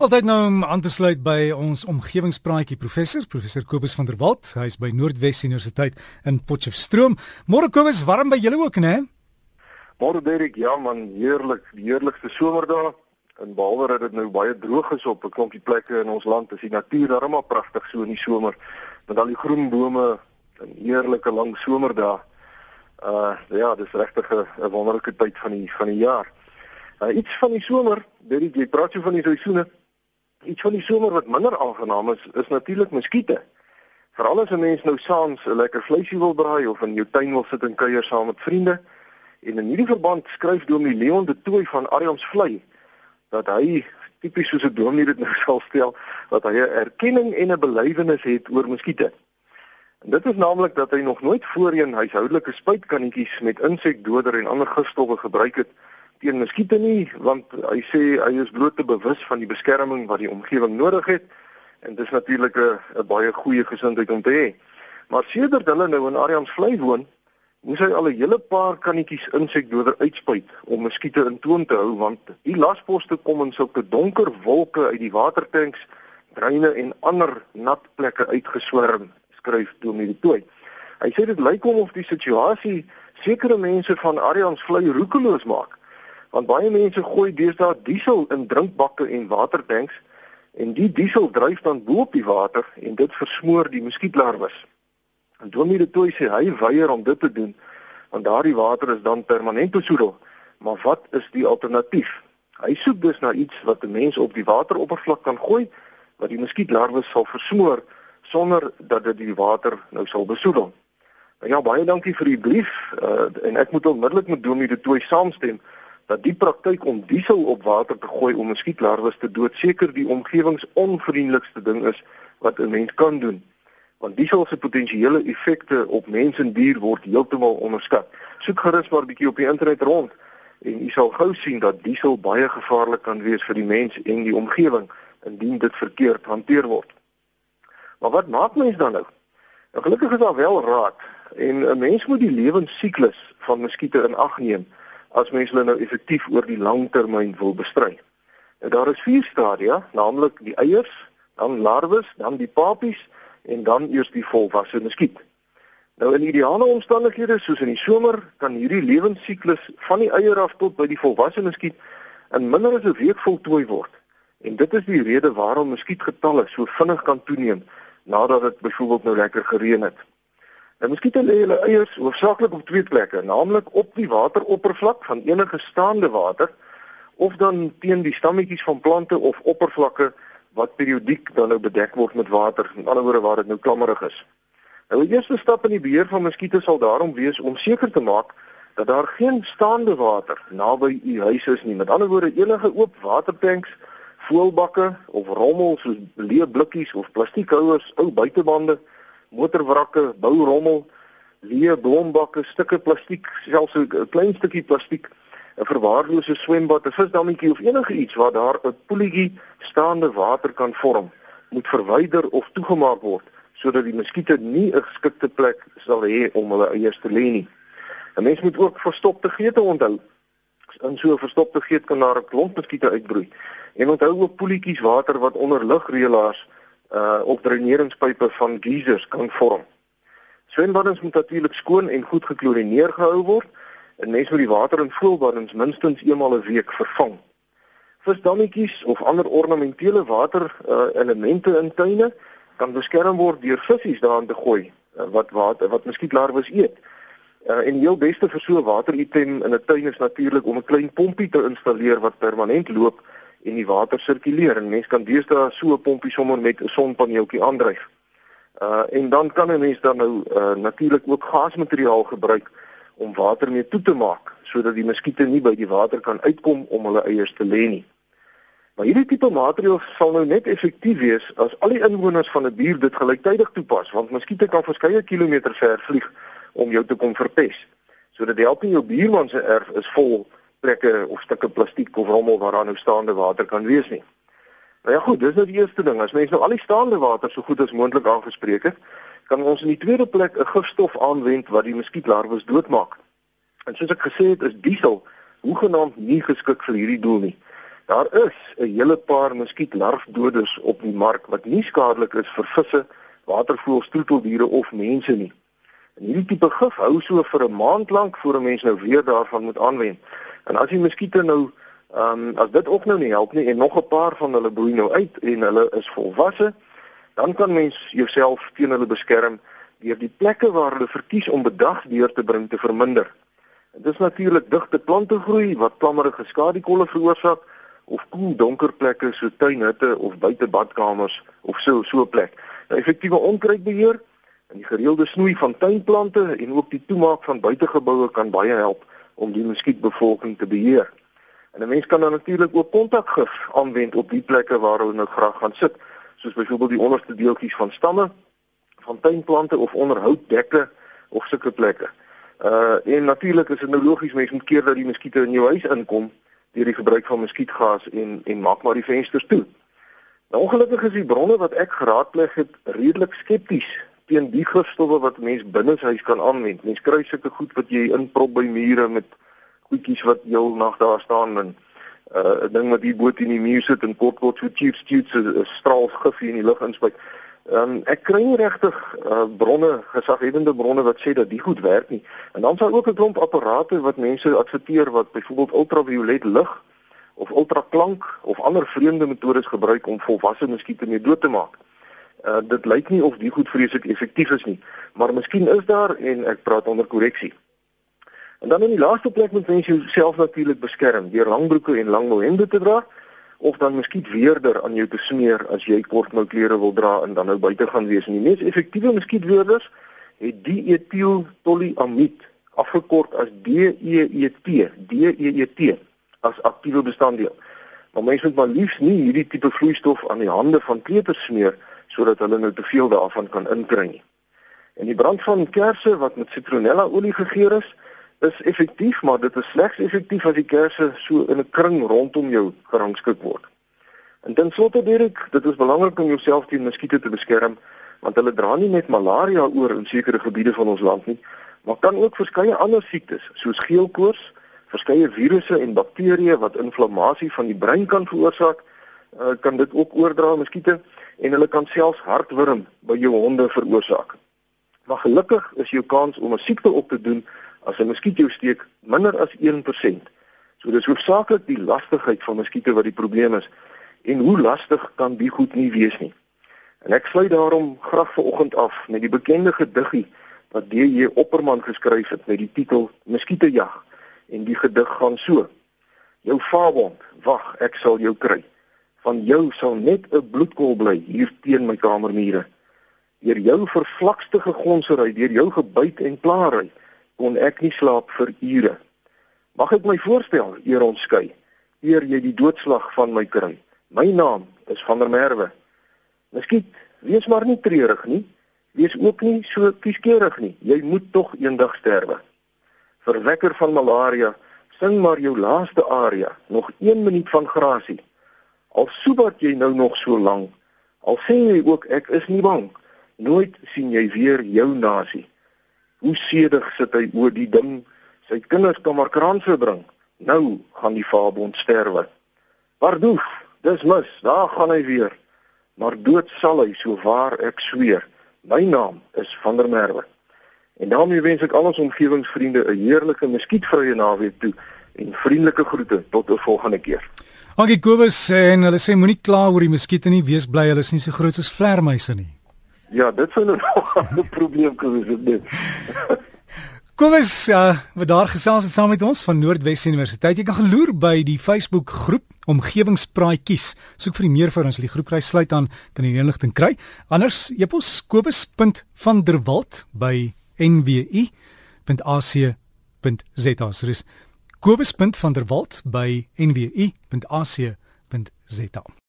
Altyd nou om aan te sluit by ons omgewingspraatjie professor, professor Kobus van der Walt. Hy is by Noordwes Universiteit in Potchefstroom. Môre Kobus, warm by julle ook, né? Môre Derek, ja man, heerlik, die heerlikste somerdag. En behalwe dat dit nou baie droog is op 'n klompie plekke in ons land, is die natuur darem pragtig so in die somer met al die groen bome en heerlike lang somerdae. Uh ja, dis regtig 'n wonderlike tyd van die van die jaar. Uh, iets van die somer, Derek, jy praat so van die seisoene Iets van die somer wat minder aangenaam is, is natuurlik muskiete. Veral as 'n mens nou saans 'n lekker vleisie wil braai of in jou tuin wil sit en kuier saam met vriende. En in hierdie verband skryf Dominee Leon de Tooi van Ariams Vlei dat hy tipies soos 'n dominee dit nou sal stel, dat hy 'n erkenning en 'n belywenis het oor muskiete. En dit is naamlik dat hy nog nooit voorheen huishoudelike spuitkannetjies met insekdoder en ander gifstowwe gebruik het teen muskiete nie want hy sê hy is bloot te bewus van die beskerming wat die omgewing nodig het en dis natuurlik 'n baie goeie gesindheid om te hê. Maar sedert hulle nou in Ariams vlei woon, moes hy al 'n hele paar kannetjies insekdoder uitspuit om muskiete in toom te hou want die lasposte kom in sulke donker wolke uit die watertanks, dreine en ander nat plekke uitgeswerm, skryf Dominee Tooi. Hy sê dit lyk hom of die situasie sekere mense van Ariams vlei roekeloos maak want baie mense gooi deesdae diesel in drinkbakke en watertanks en die diesel dryf dan bo op die water en dit versmoor die muskietlarwes. En Dominee de Tooi sê hy weier om dit te doen want daardie water is dan permanent besoedel. Maar wat is die alternatief? Hy soek dus na iets wat 'n mens op die wateroppervlak kan gooi wat die muskietlarwes sal versmoor sonder dat dit die water nou sal besoedel. Nou ja, baie dankie vir die brief uh, en ek moet onmiddellik met Dominee de Tooi saamstem dat die praktyk om diesel op water te gooi om muskietlarwes te dood seker die omgewingsonvriendelikste ding is wat 'n mens kan doen. Want diesel se potensiële effekte op mens en dier word heeltemal onderskat. Soek gerus maar 'n bietjie op die internet rond en u sal gou sien dat diesel baie gevaarlik kan wees vir die mens en die omgewing indien dit verkeerd hanteer word. Maar wat maak mens dan nou? Nou gelukkig is daar wel raad en 'n mens moet die lewensiklus van muskiete in ag neem as mens hulle nou effektief oor die lang termyn wil bestry. Nou daar is vier stadia, naamlik die eiers, dan larwes, dan die papies en dan eers die volwasse muskiet. Nou in ideale omstandighede soos in die somer kan hierdie lewensiklus van die eier af tot by die volwasse muskiet in minder as 'n week voltooi word. En dit is die rede waarom muskietgetalle so vinnig kan toeneem nadat dit byvoorbeeld nou lekker gereën het. En muskiete lê hulle eiers hoofsaaklik op twee plekke, naamlik op die wateroppervlak van enige staande water of dan teen die stammetjies van plante of oppervlakke wat periodiek dan nou bedek word met water, in ander woorde waar dit nou klammerig is. Nou die eerste stap in die beheer van muskiete sal daarom wees om seker te maak dat daar geen staande water naby u huis is nie. Met ander woorde enige oop watertanks, voelbakke of rommel soos leë blikkies of plastiekhouers, ou buitebande motorwrakke, bourommel, leë blombakke, stukke plastiek, selfs 'n klein stukkie plastiek, 'n verwaarlose swembad, 'n visdammetjie of enige iets waar daar 'n poelietjie staande water kan vorm, moet verwyder of toegemaak word sodat die muskiete nie 'n geskikte plek sal hê om hulle eiers te lê nie. 'n Mens moet ook verstopte geete onthou. In so 'n verstopte geet kan daar 'n klomp muskiete uitbroei. En onthou ook poelietjies water wat onder lugreëlaars uh op dreineringspype van geysers kan vorm. Swembaddens moet natuurlik skoon en goed geklorineer gehou word en mens moet die water in voelbaddens minstens eenmal 'n week vervang. Visdammetjies of ander ornamentele water uh elemente in tuine kan beskerm word deur visse daarin te gooi uh, wat water wat muskietlarwes eet. Uh en die heel beste vir so 'n wateritem in 'n tuin is natuurlik om 'n klein pompie te installeer wat permanent loop en die water sirkuleer en mens kan deesdae so 'n pompie sommer met 'n sonpaneeltjie aandryf. Uh en dan kan 'n mens dan nou uh, natuurlik ook gasmateriaal gebruik om water mee toe te maak sodat die muskiete nie by die water kan uitkom om hulle eiers te lê nie. Maar hierdie tipe materiaal sal nou net effektief wees as al die inwoners van 'n buurt dit gelyktydig toepas want muskiete kan verskeie kilometer ver vlieg om jou te kom verpes. Sodat help nie jou buurman se erf is vol plekke of stukke plastiek of rommel waar daar nou staande water kan wees nie. Nou ja goed, dis nou die eerste ding. As mense nou al die staande water so goed as moontlik aangespreek het, kan ons in die tweede plek 'n gifstof aanwend wat die muskietlarwes doodmaak. En soos ek gesê het, is diesel hoegenaamd nie geskik vir hierdie doel nie. Daar is 'n hele paar muskietlarfdoders op die mark wat nie skadelik is vir visse, watervoëls, troeteldiere of mense nie. En hierdie tipe gif hou so vir 'n maand lank voor 'n mens nou weer daarvan moet aanwend. En as die muskiete nou ehm um, as dit ook nou nie help nie en nog 'n paar van hulle broei nou uit en hulle is volwasse, dan kan mens jouself teen hulle beskerm deur die plekke waar hulle verkies om bedag deur te bring te verminder. Dit is natuurlik digte plante groei wat klammerige skadikolle veroorsaak of koel donker plekke so tuinhutte of buite badkamers of so so 'n plek. Nou effektiewe onkruidbeheer en die gereelde snoei van tuinplante en ook die toemaak van buitegeboue kan baie help om die muskietbevolking te beheer. En 'n mens kan dan natuurlik ook kontakgif aanwend op die plekke waar hulle nou graag gaan sit, soos byvoorbeeld die onderste deeltjies van stamme van tuinplante of onder houtdekke of sulke plekke. Uh en natuurlik is dit nou logies mense moet keer dat die muskiete in jou huis inkom deur die gebruik van muskietgas en en maak maar die vensters toe. Nou ongelukkig is die bronne wat ek geraadpleeg het redelik skepties teen die gifstowwe wat mens binne huis kan aanwend. Mens kry sulke goed wat jy inprop by mure met goedjies wat heel nag daar staan en uh 'n ding wat hier bo teen die muur sit en kort kort so cheap cheap so straal gif in die lug inspuit. Ehm um, ek kry nie regtig uh, bronne, gesaghebende bronne wat sê dat die goed werk nie. En dan sal ook 'n klomp apparate wat mense adverteer wat byvoorbeeld ultraviolet lig of ultraklank of ander vreemde metodes gebruik om volwasse muskiete mee dood te maak. Uh dit lyk nie of die goed vreeslik effektief is nie, maar miskien is daar en ek praat onder korreksie. En dan in die laaste plek moet mense jouself natuurlik beskerm deur langbroeke en lang hemde te dra of dan miskien weerder aan jou te smeer as jy kortmou klere wil dra en dan nou buite gaan wees. En die mees effektiewe muskietweerders het diethyltoluamid afgekort as DEET, DEET as aktiewe bestanddeel. Maar mense moet maar liefs nie hierdie tipe vloeistof aan die hande van kleuters smeer sodat hulle nou te veel daarvan kan inkry. En die brand van kersse wat met citronella olie gegeur is, is effektief, maar dit is slegs effektief as die kersse so in 'n kring rondom jou gerangskik word. En ten slotte Dirk, dit is belangrik om jouself teen muskiete te beskerm want hulle dra nie net malaria oor in sekere gebiede van ons land nie, maar kan ook verskeie ander siektes soos geelkoors, verskeie virusse en bakterieë wat inflammasie van die brein kan veroorsaak, uh, kan dit ook oordra muskiete en hulle kan selfs hartwurm by jou honde veroorsaak. Maar gelukkig is jou kans om 'n siekte op te doen as 'n muskiet jou steek minder as 1%. So dis hoofsaaklik die lastigheid van muskiete wat die probleem is en hoe lastig kan die goed nie wees nie. En ek sluit daarom graag vanoggend af met die bekende gediggie wat DJ Opperman geskryf het met die titel Muskietejag en die gedig gaan so: Jou vaabond, wag, ek sal jou kry. Van jou sal net 'n bloedkol bly hier teen my kamermure. Deur jou vervlakste gegonsery, deur jou gebyt en plaary kon ek nie slaap vir ure. Mag ek my voorstel eer ons skei, eer jy die doodslag van my kry. My naam is van der Merwe. Miskien wees maar nie treurig nie. Wees ook nie so kieskeurig nie. Jy moet tog eendag sterwe. Verwekker van malaria, sing maar jou laaste aria, nog 1 minuut van grasie. Al soebat jy nou nog so lank, al sê jy ook ek is nie bang, nooit sien jy weer jou nasie. Hoe sedig sit hy oor die ding. Sy kinders kan maar kranse bring. Nou gaan die vaabond sterwe. Pardoef, dis mis, daar gaan hy weer. Maar dood sal hy so waar ek sweer. My naam is van der Merwe. En daarmee wens ek al ons omgewingsvriende 'n heerlike muskietvrye naweek toe en vriendelike groete tot 'n volgende keer. Dankie Kobus en hulle sê moenie kla oor die muskiete nie, wees bly hulle is nie so groot soos vlermuise nie. Ja, dit sou nou 'n probleem gewees het dit. Kom ons uh, wat daar gesels het saam met ons van Noordwes Universiteit. Jy kan geloer by die Facebook groep Omgewingspraatjies. Soek vir die meer vir ons. Die groep kry sluit aan kan jy inligting kry. Anders epos kobus.vanderwalt by nwu.ac.za. So dis kobus.vanderwalt by nwu.ac.za.